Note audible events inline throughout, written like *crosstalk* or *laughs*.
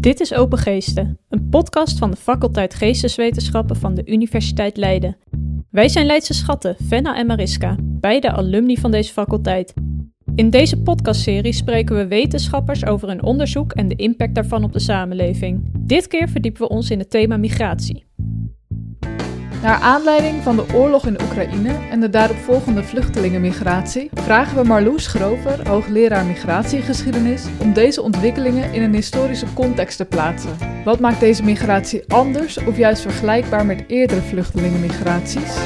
Dit is Open Geesten, een podcast van de faculteit Geesteswetenschappen van de Universiteit Leiden. Wij zijn Leidse schatten, Venna en Mariska, beide alumni van deze faculteit. In deze podcastserie spreken we wetenschappers over hun onderzoek en de impact daarvan op de samenleving. Dit keer verdiepen we ons in het thema migratie. Naar aanleiding van de oorlog in Oekraïne en de daaropvolgende vluchtelingenmigratie vragen we Marloes Grover, hoogleraar migratiegeschiedenis, om deze ontwikkelingen in een historische context te plaatsen. Wat maakt deze migratie anders of juist vergelijkbaar met eerdere vluchtelingenmigraties?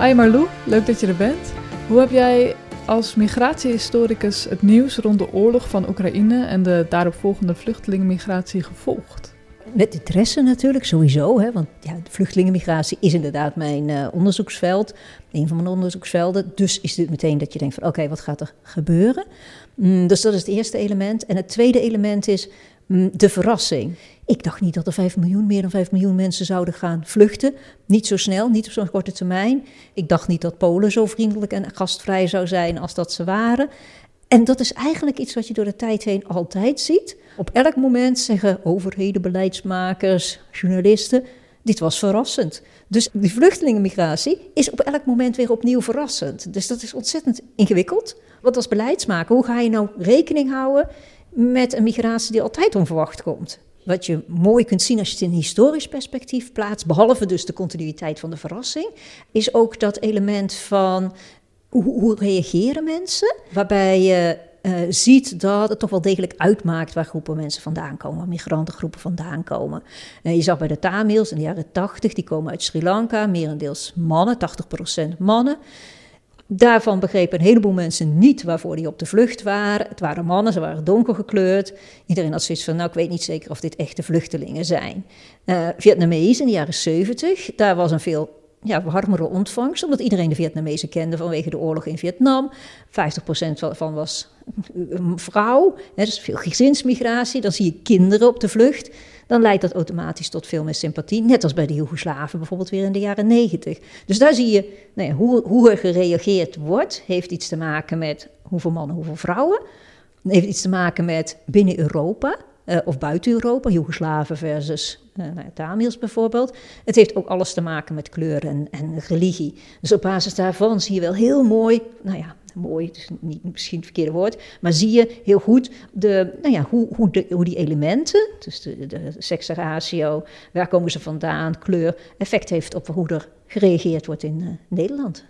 Hi Marlou, leuk dat je er bent. Hoe heb jij als migratiehistoricus het nieuws rond de oorlog van Oekraïne en de daaropvolgende vluchtelingenmigratie gevolgd? Met interesse natuurlijk, sowieso. Hè, want ja, vluchtelingenmigratie is inderdaad mijn uh, onderzoeksveld. Een van mijn onderzoeksvelden. Dus is dit meteen dat je denkt van oké, wat gaat er gebeuren? Mm, dus dat is het eerste element. En het tweede element is mm, de verrassing. Ik dacht niet dat er 5 miljoen, meer dan 5 miljoen mensen zouden gaan vluchten. Niet zo snel, niet op zo'n korte termijn. Ik dacht niet dat Polen zo vriendelijk en gastvrij zou zijn als dat ze waren. En dat is eigenlijk iets wat je door de tijd heen altijd ziet. Op elk moment zeggen overheden, beleidsmakers, journalisten: dit was verrassend. Dus die vluchtelingenmigratie is op elk moment weer opnieuw verrassend. Dus dat is ontzettend ingewikkeld. Want als beleidsmaker, hoe ga je nou rekening houden met een migratie die altijd onverwacht komt? Wat je mooi kunt zien als je het in historisch perspectief plaatst, behalve dus de continuïteit van de verrassing, is ook dat element van hoe, reageren mensen? Waarbij je uh, ziet dat het toch wel degelijk uitmaakt waar groepen mensen vandaan komen, migrantengroepen vandaan komen. Uh, je zag bij de Tamils in de jaren 80, die komen uit Sri Lanka, merendeels mannen, 80% mannen. Daarvan begrepen een heleboel mensen niet waarvoor die op de vlucht waren. Het waren mannen, ze waren donker gekleurd. Iedereen had zoiets van, nou ik weet niet zeker of dit echte vluchtelingen zijn. Uh, Vietnamees in de jaren 70, daar was een veel ja, warmere ontvangst, omdat iedereen de Vietnamezen kende vanwege de oorlog in Vietnam. 50% van was een vrouw, hè, dus veel gezinsmigratie. Dan zie je kinderen op de vlucht. Dan leidt dat automatisch tot veel meer sympathie, net als bij de Joegoslaven bijvoorbeeld weer in de jaren 90. Dus daar zie je nou hoe, hoe er gereageerd wordt, heeft iets te maken met hoeveel mannen, hoeveel vrouwen. Heeft iets te maken met binnen Europa. Uh, of buiten Europa, Joegoslaven versus uh, Tamils bijvoorbeeld. Het heeft ook alles te maken met kleur en, en, religie. Dus op basis daarvan zie je wel heel mooi, nou ja, mooi, is niet misschien het verkeerde woord, maar zie je heel goed de, nou ja, hoe, hoe, de, hoe die elementen, dus de, de waar komen ze vandaan, kleur, effect heeft op hoe er gereageerd wordt in uh, Nederland.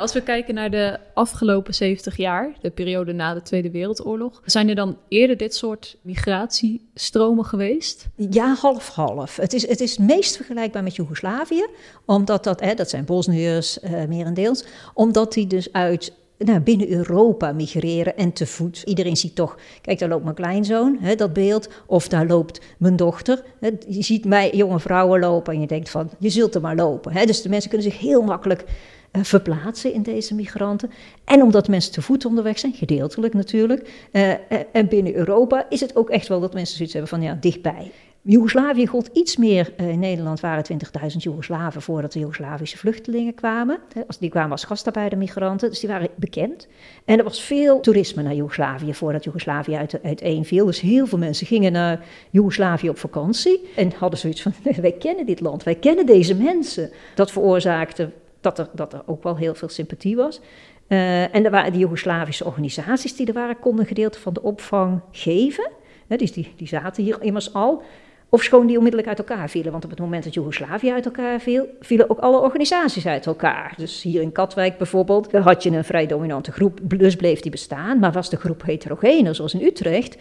Als we kijken naar de afgelopen 70 jaar, de periode na de Tweede Wereldoorlog, zijn er dan eerder dit soort migratiestromen geweest? Ja, half-half. Het is, het is meest vergelijkbaar met Joegoslavië, omdat dat, hè, dat zijn Bosniërs uh, merendeels, omdat die dus uit nou, binnen Europa migreren en te voet. Iedereen ziet toch, kijk, daar loopt mijn kleinzoon, hè, dat beeld, of daar loopt mijn dochter. Hè. Je ziet mij, jonge vrouwen lopen en je denkt van, je zult er maar lopen. Hè. Dus de mensen kunnen zich heel makkelijk uh, verplaatsen in deze migranten. En omdat mensen te voet onderweg zijn, gedeeltelijk natuurlijk. Uh, en binnen Europa is het ook echt wel dat mensen zoiets hebben van ja, dichtbij. Joegoslavië gold iets meer. in Nederland waren 20.000 Joegoslaven voordat de Joegoslavische vluchtelingen kwamen. Die kwamen als gastarbeidermigranten, dus die waren bekend. En er was veel toerisme naar Joegoslavië voordat Joegoslavië uit, uiteenviel. Dus heel veel mensen gingen naar Joegoslavië op vakantie en hadden zoiets van: *laughs* wij kennen dit land, wij kennen deze mensen. Dat veroorzaakte dat er, dat er ook wel heel veel sympathie was. Uh, en er waren die Joegoslavische organisaties die er waren, konden gedeelte van de opvang geven. dus die, die zaten hier immers al. Of schoon die onmiddellijk uit elkaar vielen. Want op het moment dat Joegoslavië uit elkaar viel, vielen ook alle organisaties uit elkaar. Dus hier in Katwijk bijvoorbeeld, had je een vrij dominante groep, dus bleef die bestaan. Maar was de groep heterogener, zoals in Utrecht,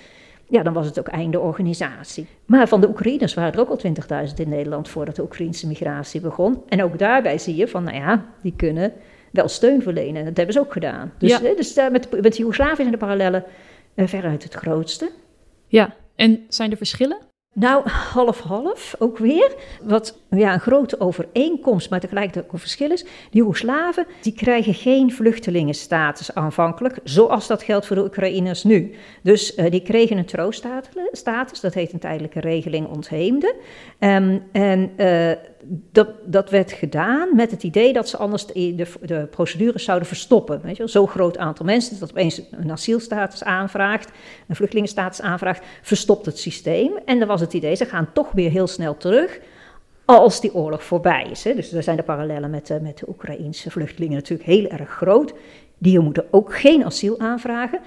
ja, dan was het ook einde organisatie. Maar van de Oekraïners waren er ook al 20.000 in Nederland voordat de Oekraïnse migratie begon. En ook daarbij zie je van, nou ja, die kunnen wel steun verlenen. Dat hebben ze ook gedaan. Dus, ja. dus uh, met, met Joegoslavië zijn de parallellen uh, veruit het grootste. Ja, en zijn er verschillen? Nou, half-half ook weer. Wat ja, een grote overeenkomst, maar tegelijkertijd ook een verschil is. De Joegoslaven die krijgen geen vluchtelingenstatus aanvankelijk, zoals dat geldt voor de Oekraïners nu. Dus uh, die kregen een trooststatus, dat heet een tijdelijke regeling ontheemde. Um, en uh, dat, dat werd gedaan met het idee dat ze anders de, de, procedures zouden verstoppen. Weet je Zo'n groot aantal mensen dat opeens een asielstatus aanvraagt, een vluchtelingenstatus aanvraagt, verstopt het systeem. En dan was het idee, ze gaan toch weer heel snel terug als die oorlog voorbij is. Hè. Dus daar zijn de parallellen met, met de Oekraïnse vluchtelingen natuurlijk heel erg groot. Die moeten ook geen asiel aanvragen.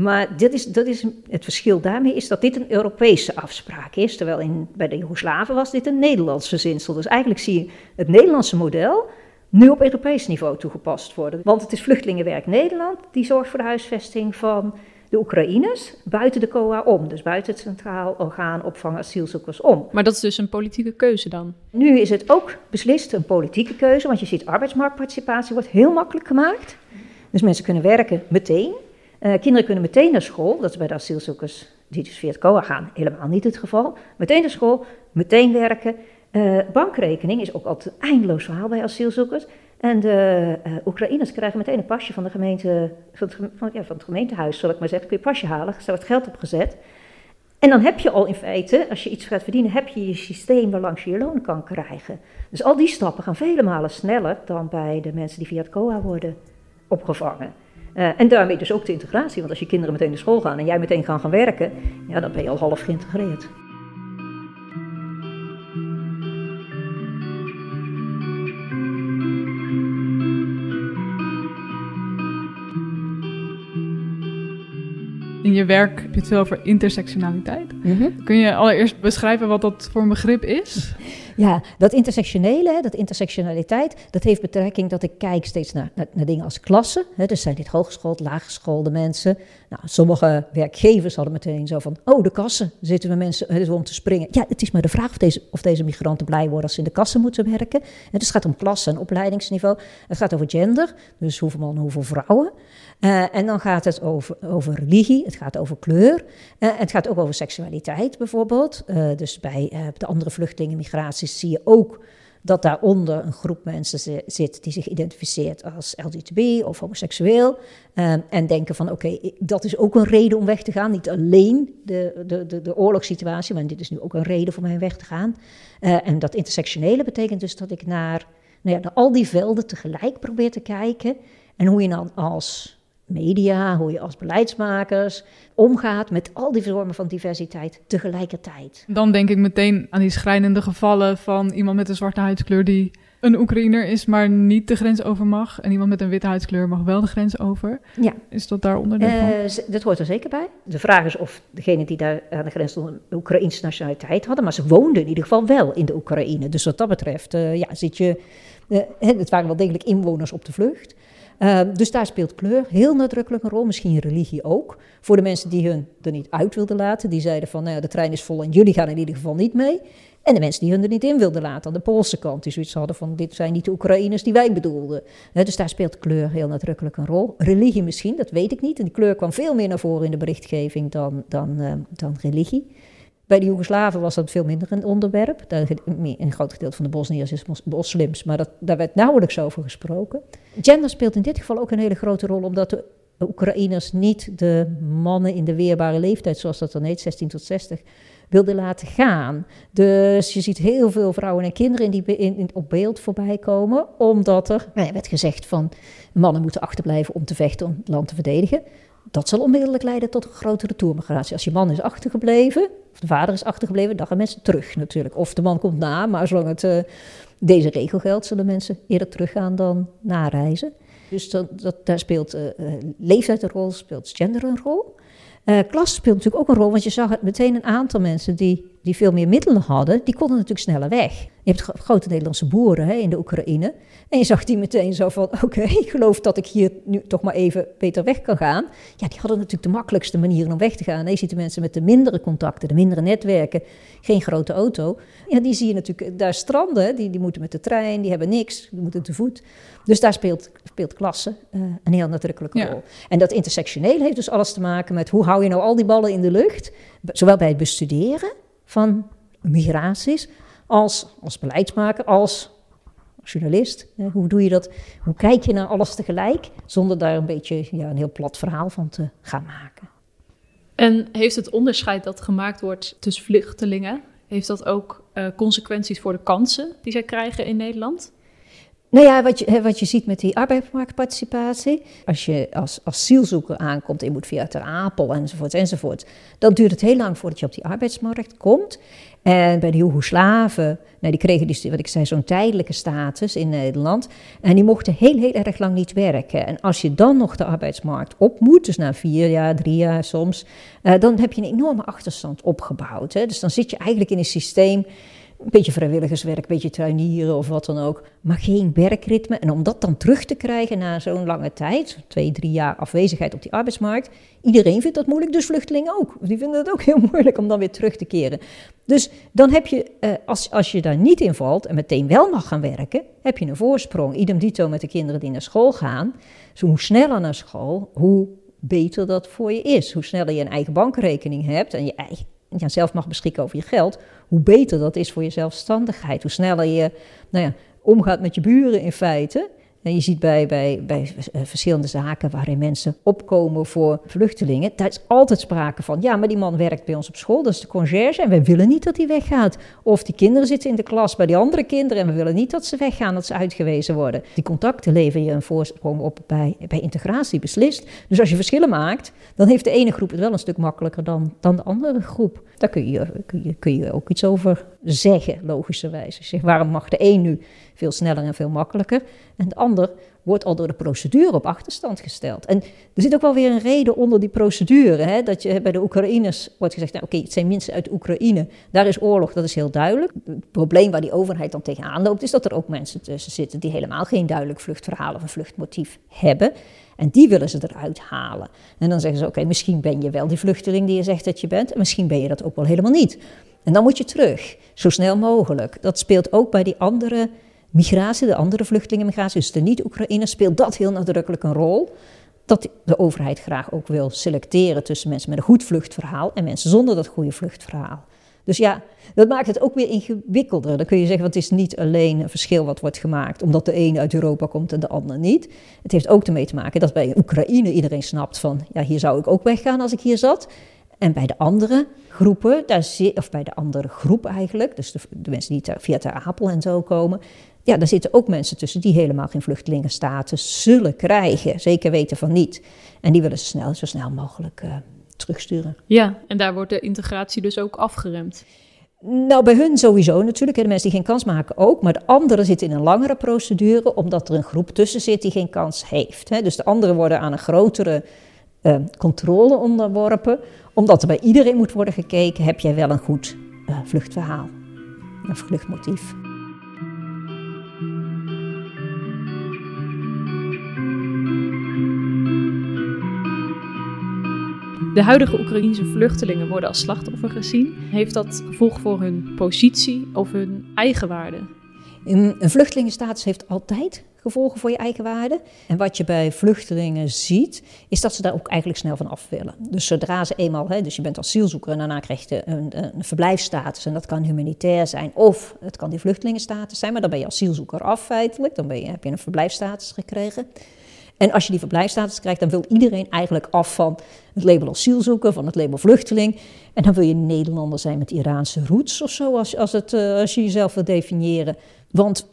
Maar dit is, dat is, het verschil daarmee is dat dit een Europese afspraak is. Terwijl in, bij de Joegoslaven was dit een Nederlands verzinsel. Dus eigenlijk zie je het Nederlandse model nu op Europees niveau toegepast worden. Want het is Vluchtelingenwerk Nederland die zorgt voor de huisvesting van de Oekraïners buiten de COA om. Dus buiten het Centraal Orgaan Opvang Asielzoekers om. Maar dat is dus een politieke keuze dan? Nu is het ook beslist een politieke keuze, want je ziet arbeidsmarktparticipatie wordt heel makkelijk gemaakt. Dus mensen kunnen werken meteen. Uh, kinderen kunnen meteen naar school, dat is bij de asielzoekers die dus via het COA gaan helemaal niet het geval. Meteen naar school, meteen werken. Uh, bankrekening is ook altijd een eindeloos verhaal bij asielzoekers. En de uh, Oekraïners krijgen meteen een pasje van, de gemeente, van, het, van, het gemeentehuis, zal ik maar zeggen. Kun je pasje halen, er wordt geld opgezet. En dan heb je al in feite, als je iets gaat verdienen, heb je je systeem waarlangs je je loon kan krijgen. Dus al die stappen gaan vele malen sneller dan bij de mensen die via het COA worden opgevangen. Uh, en daarmee dus ook de integratie. Want als je kinderen meteen naar school gaan en jij meteen gaan gaan werken, ja, dan ben je al half geïntegreerd. In je werk heb je het veel over intersectionaliteit. Mm -hmm. Kun je allereerst beschrijven wat dat voor een begrip is? Ja, dat intersectionele, dat intersectionaliteit, dat heeft betrekking dat ik kijk steeds naar, naar, dingen als klassen. Dus zijn dit hooggeschoold, laaggeschoolde mensen. Nou, sommige werkgevers hadden meteen zo van, oh, de kassen zitten we mensen dus om te springen. Ja, het is maar de vraag of deze, of deze migranten blij worden als ze in de kassen moeten werken. dus het gaat om klasse en opleidingsniveau. Het gaat over gender, dus hoeveel mannen, hoeveel vrouwen. Uh, en dan gaat het over, over religie, het gaat over kleur. Uh, het gaat ook over seksualiteit bijvoorbeeld. Dus bij de andere vluchtelingen, migraties, zie je ook dat daaronder een groep mensen zit die zich identificeert als LGTB of homoseksueel. en denken van oké, dat is ook een reden om weg te gaan. Niet alleen de, de, de, oorlogssituatie, maar dit is nu ook een reden voor mij weg te gaan. en dat intersectionele betekent dus dat ik naar, nou ja, naar al die velden tegelijk probeer te kijken. En hoe je dan als media, hoe je als beleidsmakers omgaat met al die vormen van diversiteit tegelijkertijd. Dan denk ik meteen aan die schrijnende gevallen van iemand met een zwarte huidskleur die een Oekraïner is, maar niet de grens over mag. En iemand met een witte huidskleur mag wel de grens over. Ja. Is dat daar onderdeel van? Uh, dat hoort er zeker bij. De vraag is of degene die daar aan de grens stonden een Oekraïnse nationaliteit hadden. Maar ze woonden in ieder geval wel in de Oekraïne. Dus wat dat betreft, uh, ja, zit je... Uh, het waren wel degelijk inwoners op de vlucht. Uh, dus daar speelt kleur heel nadrukkelijk een rol, misschien religie ook. Voor de mensen die hun er niet uit wilden laten, die zeiden van nou ja, de trein is vol en jullie gaan in ieder geval niet mee. En de mensen die hun er niet in wilden laten aan de Poolse kant, die zoiets hadden van dit zijn niet de Oekraïners die wij bedoelden. Dus daar speelt kleur heel nadrukkelijk een rol. Religie misschien, dat weet ik niet. En kleur kwam veel meer naar voren in de berichtgeving dan, dan, uh, dan religie. Bij de Joegoslaven was dat veel minder een onderwerp. Een groot gedeelte van de Bosniërs is moslims, maar dat, daar werd nauwelijks over gesproken. Gender speelt in dit geval ook een hele grote rol, omdat de Oekraïners niet de mannen in de weerbare leeftijd, zoals dat dan heet, 16 tot 60, wilden laten gaan. Dus je ziet heel veel vrouwen en kinderen die in, op beeld voorbij komen, omdat er nou werd gezegd van mannen moeten achterblijven om te vechten, om het land te verdedigen. Dat zal onmiddellijk leiden tot een grotere toermigratie. Als je man is achtergebleven, of de vader is achtergebleven, dan gaan mensen terug natuurlijk. Of de man komt na, maar zolang het, uh, deze regel geldt, zullen mensen eerder teruggaan dan nareizen. Dus dat, dat, daar speelt uh, leeftijd een rol, speelt gender een rol. Uh, klas speelt natuurlijk ook een rol, want je zag meteen een aantal mensen die, die veel meer middelen hadden, die konden natuurlijk sneller weg. Je hebt grote Nederlandse boeren hè, in de Oekraïne. En je zag die meteen zo van, *laughs* oké, ik geloof dat ik hier nu toch maar even beter weg kan gaan. Ja, die hadden natuurlijk de makkelijkste manieren om weg te gaan. En je ziet de mensen met de mindere contacten, de mindere netwerken, geen grote auto. Ja, die zie je natuurlijk daar stranden. Die, die moeten met de trein, die hebben niks, die moeten te voet. Dus daar speelt, speelt klasse uh, een heel nadrukkelijke rol. En dat intersectioneel heeft dus alles te maken met hoe hou je nou al die ballen in de lucht. Zowel bij het bestuderen van migraties, als als beleidsmaker, als journalist. Hoe doe je dat? Hoe kijk je naar alles tegelijk, zonder daar een beetje ja, een heel plat verhaal van te gaan maken? En heeft het onderscheid dat gemaakt wordt tussen vluchtelingen, heeft dat ook uh, consequenties voor de kansen die zij krijgen in Nederland? Nou ja, wat je, wat je ziet met die arbeidsmarktparticipatie, als je als asielzoeker aankomt je moet via Ter Apel enzovoort enzovoort, dan duurt het heel lang voordat je op die arbeidsmarkt komt. En bij de Joegoslaven, nou, die kregen dus, wat ik zei, zo'n tijdelijke status in Nederland. En die mochten heel, heel erg lang niet werken. En als je dan nog de arbeidsmarkt op moet, dus na vier jaar, drie jaar soms, uh, dan heb je een enorme achterstand opgebouwd. Hè. Dus dan zit je eigenlijk in een systeem een beetje vrijwilligerswerk, een beetje tuinieren of wat dan ook, maar geen werkritme. En om dat dan terug te krijgen na zo'n lange tijd, twee, drie jaar afwezigheid op die arbeidsmarkt, iedereen vindt dat moeilijk, dus vluchtelingen ook. Die vinden het ook *laughs* heel moeilijk om dan weer terug te keren. Dus dan heb je, eh, als, als je daar niet in valt en meteen wel mag gaan werken, heb je een voorsprong. Idem dito met de kinderen die naar school gaan. Dus hoe sneller naar school, hoe beter dat voor je is. Hoe sneller je een eigen bankrekening hebt en je eigen zelf mag beschikken over je geld, hoe beter dat is voor je zelfstandigheid. Hoe sneller je nou ja, omgaat met je buren in feite. En je ziet bij, bij, bij eh, verschillende zaken waarin mensen opkomen voor vluchtelingen, daar is altijd sprake van, ja, maar die man werkt bij ons op school, dat is de conciërge en wij willen niet dat hij weggaat. Of die kinderen zitten in de klas bij die andere kinderen en we willen niet dat ze weggaan, dat ze uitgewezen worden. Die contacten lever je een voorsprong op bij, bij integratie beslist. Dus als je verschillen maakt, dan heeft de ene groep het wel een stuk makkelijker dan, dan de andere groep. Daar kun je, kun, je, kun je ook iets over zeggen, logischerwijze. Zeg, waarom mag de een nu veel sneller en veel makkelijker en de ander wordt al door de procedure op achterstand gesteld. En er zit ook wel weer een reden onder die procedure. Hè? Dat je bij de Oekraïners wordt gezegd, nou, oké, het zijn mensen uit Oekraïne, daar is oorlog, dat is heel duidelijk. Het probleem waar die overheid dan tegenaan loopt, is dat er ook mensen tussen zitten die helemaal geen duidelijk vluchtverhaal of een vluchtmotief hebben. En die willen ze eruit halen. En dan zeggen ze: Oké, misschien ben je wel die vluchteling die je zegt dat je bent, en misschien ben je dat ook wel helemaal niet. En dan moet je terug, zo snel mogelijk. Dat speelt ook bij die andere migratie, de andere vluchtelingenmigratie, dus de niet-Oekraïners, speelt dat heel nadrukkelijk een rol. Dat de overheid graag ook wil selecteren tussen mensen met een goed vluchtverhaal en mensen zonder dat goede vluchtverhaal. Dus ja, dat maakt het ook weer ingewikkelder. Dan kun je zeggen, het is niet alleen een verschil wat wordt gemaakt, omdat de ene uit Europa komt en de ander niet. Het heeft ook ermee te maken dat bij Oekraïne iedereen snapt van, ja, hier zou ik ook weggaan als ik hier zat. En bij de andere groepen, daar of bij de andere groep eigenlijk, dus de, de mensen die via Ter Apel en zo komen, ja, daar zitten ook mensen tussen die helemaal geen vluchtelingenstatus zullen krijgen. Zeker weten van niet. En die willen ze snel, zo snel mogelijk uh, terugsturen. Ja, en daar wordt de integratie dus ook afgeremd. Nou, bij hun sowieso natuurlijk. De mensen die geen kans maken ook. Maar de anderen zitten in een langere procedure, omdat er een groep tussen zit die geen kans heeft. Dus de anderen worden aan een grotere uh, controle onderworpen, omdat er bij iedereen moet worden gekeken: heb jij wel een goed uh, vluchtverhaal, een vluchtmotief. De huidige Oekraïense vluchtelingen worden als slachtoffer gezien. Heeft dat gevolg voor hun positie of hun eigenwaarde? Een vluchtelingenstatus heeft altijd gevolgen voor je eigen waarde. En wat je bij vluchtelingen ziet, is dat ze daar ook eigenlijk snel van af willen. Dus zodra ze eenmaal, hè, dus je bent asielzoeker en daarna krijg je een, een verblijfsstatus. En dat kan humanitair zijn of het kan die vluchtelingenstatus zijn. Maar dan ben je asielzoeker af feitelijk. Dan ben je, heb je een verblijfsstatus gekregen. En als je die verblijfsstatus krijgt, dan wil iedereen eigenlijk af van het label asielzoeker, van het label vluchteling. En dan wil je Nederlander zijn met Iraanse roots of zo, als, als, het, eh, als je jezelf wil definiëren. Want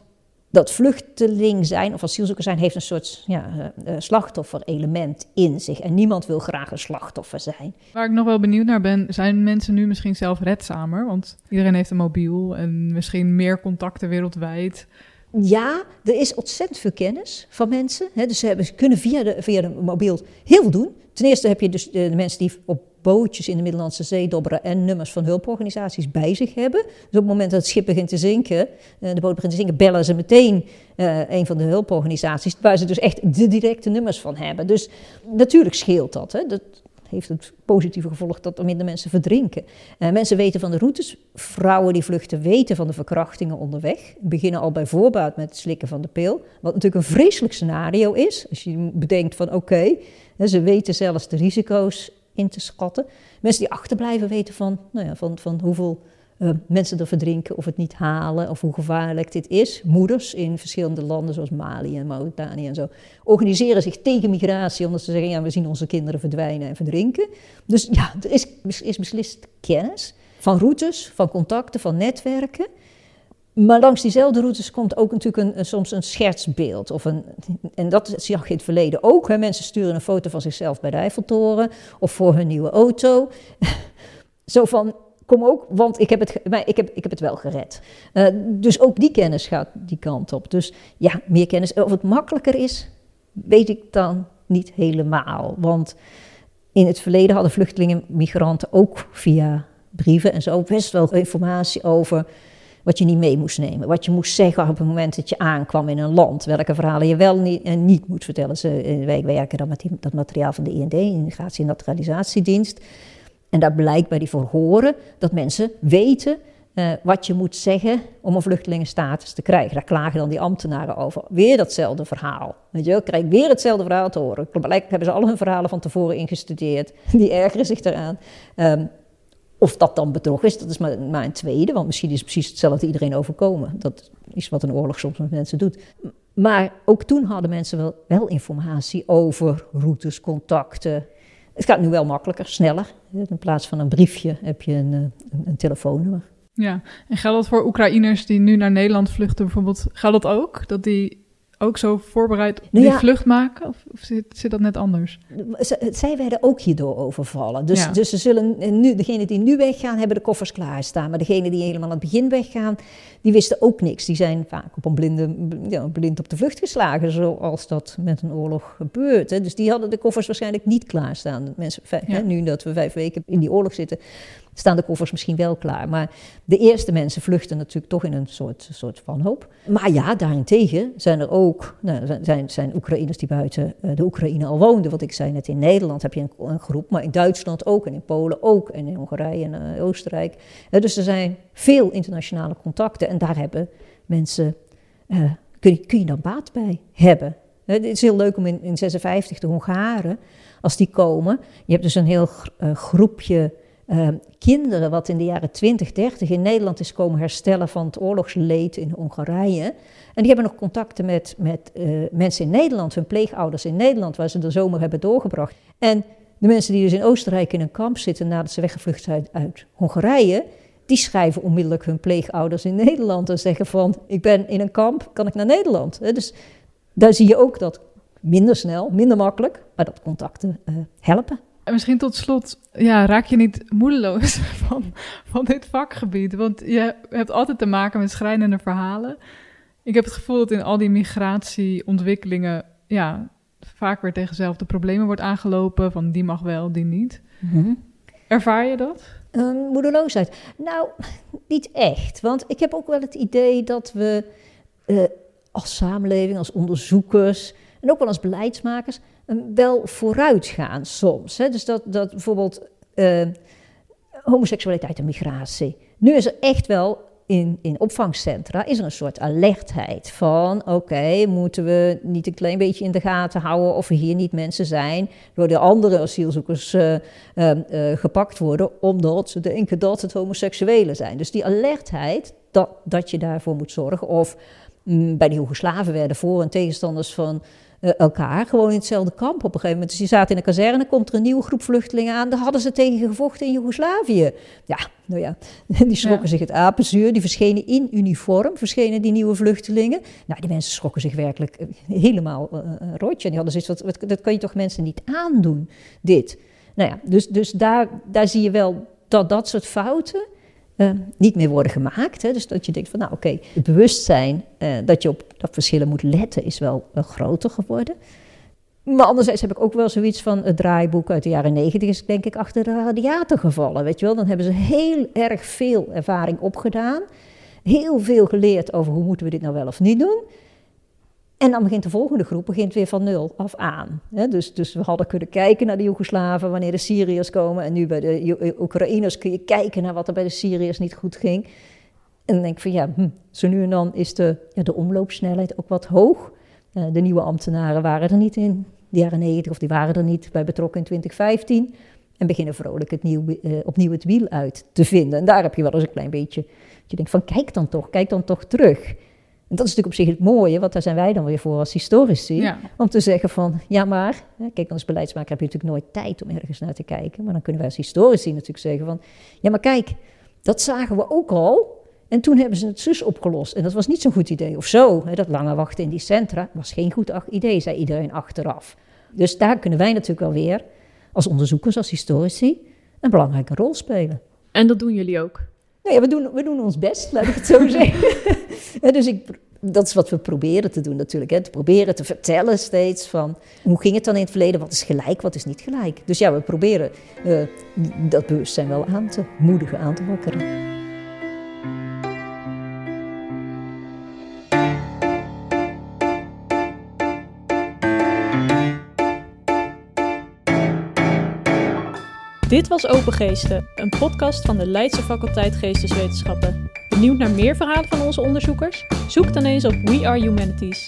dat vluchteling zijn of asielzoeker zijn heeft een soort ja, uh, slachtofferelement in zich. En niemand wil graag een slachtoffer zijn. Waar ik nog wel benieuwd naar ben, zijn mensen nu misschien zelfredzamer? Want iedereen heeft een mobiel en misschien meer contacten wereldwijd. Ja, er is ontzettend veel kennis van mensen. Hè, dus ze, hebben, kunnen via de, via de mobiel heel veel doen. Ten eerste heb je dus de, mensen die op bootjes in de Middellandse Zee dobberen en nummers van hulporganisaties bij zich hebben. Dus op het moment dat het schip begint te zinken, eh, de boot begint te zinken, bellen ze meteen uh, een van de hulporganisaties, waar ze dus echt de directe nummers van hebben. Dus natuurlijk scheelt dat. Hè. dat heeft het positieve gevolg dat er minder mensen verdrinken. Uh, mensen weten van de routes. Vrouwen die vluchten weten van de verkrachtingen onderweg. Beginnen al bij voorbaat met het slikken van de pil. Wat natuurlijk een vreselijk scenario is. Als je bedenkt van oké, ze weten zelfs de risico's in te schatten. Mensen die achterblijven weten van, nou ja, van, van hoeveel uh, mensen er verdrinken of het niet halen of hoe gevaarlijk dit is. Moeders in verschillende landen zoals Mali en Mauritanië en zo organiseren zich tegen migratie omdat ze zeggen ja we zien onze kinderen verdwijnen en verdrinken. Dus ja, er is, is beslist kennis. van routes, van contacten, van netwerken. Maar langs diezelfde routes komt ook natuurlijk een, soms een schertsbeeld. Of een, en dat zag je in het verleden ook. Mensen sturen een foto van zichzelf bij de Eiffeltoren of voor hun nieuwe auto. *laughs* Zo van, kom ook, want ik heb het, ik heb, ik heb het wel gered. Uh, dus ook die kennis gaat die kant op. Dus ja, meer kennis. Of het makkelijker is, weet ik dan niet helemaal. Want in het verleden hadden vluchtelingen, migranten ook via brieven en zo best wel informatie over wat je niet mee moest nemen. Wat je moest zeggen op het moment dat je aankwam in een land. Welke verhalen je wel niet, en niet moet vertellen. Ze, eh, wij werken dan met dat materiaal van de IND, Immigratie- en Naturalisatiedienst. En daar blijkt bij die verhoren dat mensen weten uh, wat je moet zeggen om een vluchtelingenstatus te krijgen. Daar klagen dan die ambtenaren over. Weer datzelfde verhaal. Weet je, krijg weer hetzelfde verhaal te horen. Blijkbaar hebben ze al hun verhalen van tevoren ingestudeerd. *laughs* Die ergeren zich eraan. Um, of dat dan bedrog is, dat is maar, maar een tweede. Want misschien is precies hetzelfde iedereen overkomen. Dat is wat een oorlog soms met mensen doet. Maar ook toen hadden mensen wel, wel informatie over routes, contacten. Het gaat nu wel makkelijker, sneller. In plaats van een briefje heb je een, een, een telefoonnummer. Ja, en geldt dat voor Oekraïners die nu naar Nederland vluchten bijvoorbeeld? Geldt dat ook? Dat die ook zo voorbereid nou die vlucht maken? Of, of zit, zit, dat net anders? zij werden ook hierdoor overvallen. Dus, dus ze zullen nu, degenen die nu weggaan, hebben de koffers klaarstaan. Maar degenen die helemaal aan het begin weggaan, die wisten ook niks. Die zijn vaak op een blinde, ja, blind op de vlucht geslagen, zoals dat met een oorlog gebeurt. Hè. Dus die hadden de koffers waarschijnlijk niet klaarstaan. Mensen, hè, nu dat we vijf weken in die oorlog zitten, staan de koffers misschien wel klaar. Maar de eerste mensen vluchten natuurlijk toch in een soort, soort wanhoop. Maar ja, daarentegen zijn er ook nou, zijn, zijn Oekraïners die buiten eh, de Oekraïne al woonden. Wat ik zei net, in Nederland heb je een, een groep, maar in Duitsland ook en in Polen ook en in Hongarije en uh, Oostenrijk. dus er zijn veel internationale contacten en daar hebben mensen, kun, je, kun dan baat bij hebben. Het is heel leuk om in, in 56 de Hongaren, als die komen, je hebt dus een heel groepje uh, kinderen wat in de jaren 20, 30 in Nederland is komen herstellen van het oorlogsleed in Hongarije. En die hebben nog contacten met, met uh, mensen in Nederland, hun pleegouders in Nederland, waar ze de zomer hebben doorgebracht. En de mensen die dus in Oostenrijk in een kamp zitten nadat ze weggevlucht zijn uit Hongarije, die schrijven onmiddellijk hun pleegouders in Nederland en zeggen van, ik ben in een kamp, kan ik naar Nederland? Dus daar zie je ook dat minder snel, minder makkelijk, maar dat contacten uh, helpen. En misschien tot slot, ja, raak je niet moedeloos *laughs* van, van dit vakgebied? Want je hebt altijd te maken met schrijnende verhalen. Ik heb het gevoel dat in al die migratieontwikkelingen, ja, vaak weer tegen dezelfde problemen wordt aangelopen. Van die mag wel, die niet. Mhm. Ervaar je dat? Um, moedeloosheid. Nou, niet echt. Want ik heb ook wel het idee dat we uh, als samenleving, als onderzoekers en ook wel als beleidsmakers wel vooruit gaan soms. Hè? Dus dat, dat bijvoorbeeld uh, homoseksualiteit en migratie. Nu is er echt wel in, in opvangcentra is er een soort alertheid van: oké, moeten we niet een klein beetje in de gaten houden of er hier niet mensen zijn door de andere asielzoekers uh, uh, gepakt worden, omdat ze denken dat het homoseksuelen zijn. Dus die alertheid dat, dat je daarvoor moet zorgen. Of mm, bij de werden voor- en tegenstanders van uh, elkaar, gewoon in hetzelfde kamp op een gegeven moment. Dus die zaten in een kazerne, komt er een nieuwe groep vluchtelingen aan, daar hadden ze tegen gevochten in Joegoslavië. Ja, nou ja, *laughs* die schrokken zich het apenzuur, die verschenen in uniform, verschenen die nieuwe vluchtelingen. Nou, die mensen schrokken zich werkelijk eh, helemaal uh, rotje. En die hadden zoiets, wat, dat kan je toch mensen niet aandoen, dit. Nou ja, dus, dus daar, daar zie je wel dat dat soort fouten uh, niet meer worden gemaakt. Hè? Dus dat je denkt van, nou oké, het bewustzijn uh, dat je op dat verschillen moet letten is wel groter geworden. Maar anderzijds heb ik ook wel zoiets van het draaiboek uit de jaren negentig is denk ik achter de radiator gevallen, weet je wel. Dan hebben ze heel erg veel ervaring opgedaan, heel veel geleerd over hoe moeten we dit nou wel of niet doen. En dan begint de volgende groep begint weer van nul af aan. Dus, dus we hadden kunnen kijken naar de Joegoslaven wanneer de Syriërs komen. En nu bij de eh, Oekraïners kun je kijken naar wat er bij de Syriërs niet goed ging. En dan denk ik van ja, hm, zo nu en dan is de, ja, de omloopsnelheid ook wat hoog. Uh, de nieuwe ambtenaren waren er niet in de jaren 90 of die waren er niet bij betrokken in 2015. En beginnen vrolijk het nieuw, uh, opnieuw het wiel uit te vinden. En daar heb je wel eens een klein beetje, je denkt van kijk dan toch, kijk dan toch terug. En dat is natuurlijk op zich het mooie, want daar zijn wij dan weer voor als historici. Om te zeggen van, ja maar, kijk als beleidsmaker heb je natuurlijk nooit tijd om ergens naar te kijken. Maar dan kunnen wij als historici natuurlijk zeggen van, ja maar kijk, Dat zagen we ook al. En toen hebben ze het zus opgelost. En dat was niet zo'n goed idee. Of zo, hè, dat lange wachten in die centra was geen goed idee, zei iedereen achteraf. Dus daar kunnen wij natuurlijk wel weer, als onderzoekers, als historici, een belangrijke rol spelen. En dat doen jullie ook? Nou ja, we doen, we doen ons best, laat ik het zo *laughs* zeggen. Dus ik, dat is wat we proberen te doen natuurlijk. Hè. Te proberen te vertellen steeds van hoe ging het dan in het verleden? Wat is gelijk, wat is niet gelijk? Dus ja, we proberen uh, dat bewustzijn wel aan te moedigen, aan te wakkeren. Dit was Open Geesten, een podcast van de Leidse faculteit Geesteswetenschappen. Benieuwd naar meer verhalen van onze onderzoekers? Zoek dan eens op We Are Humanities.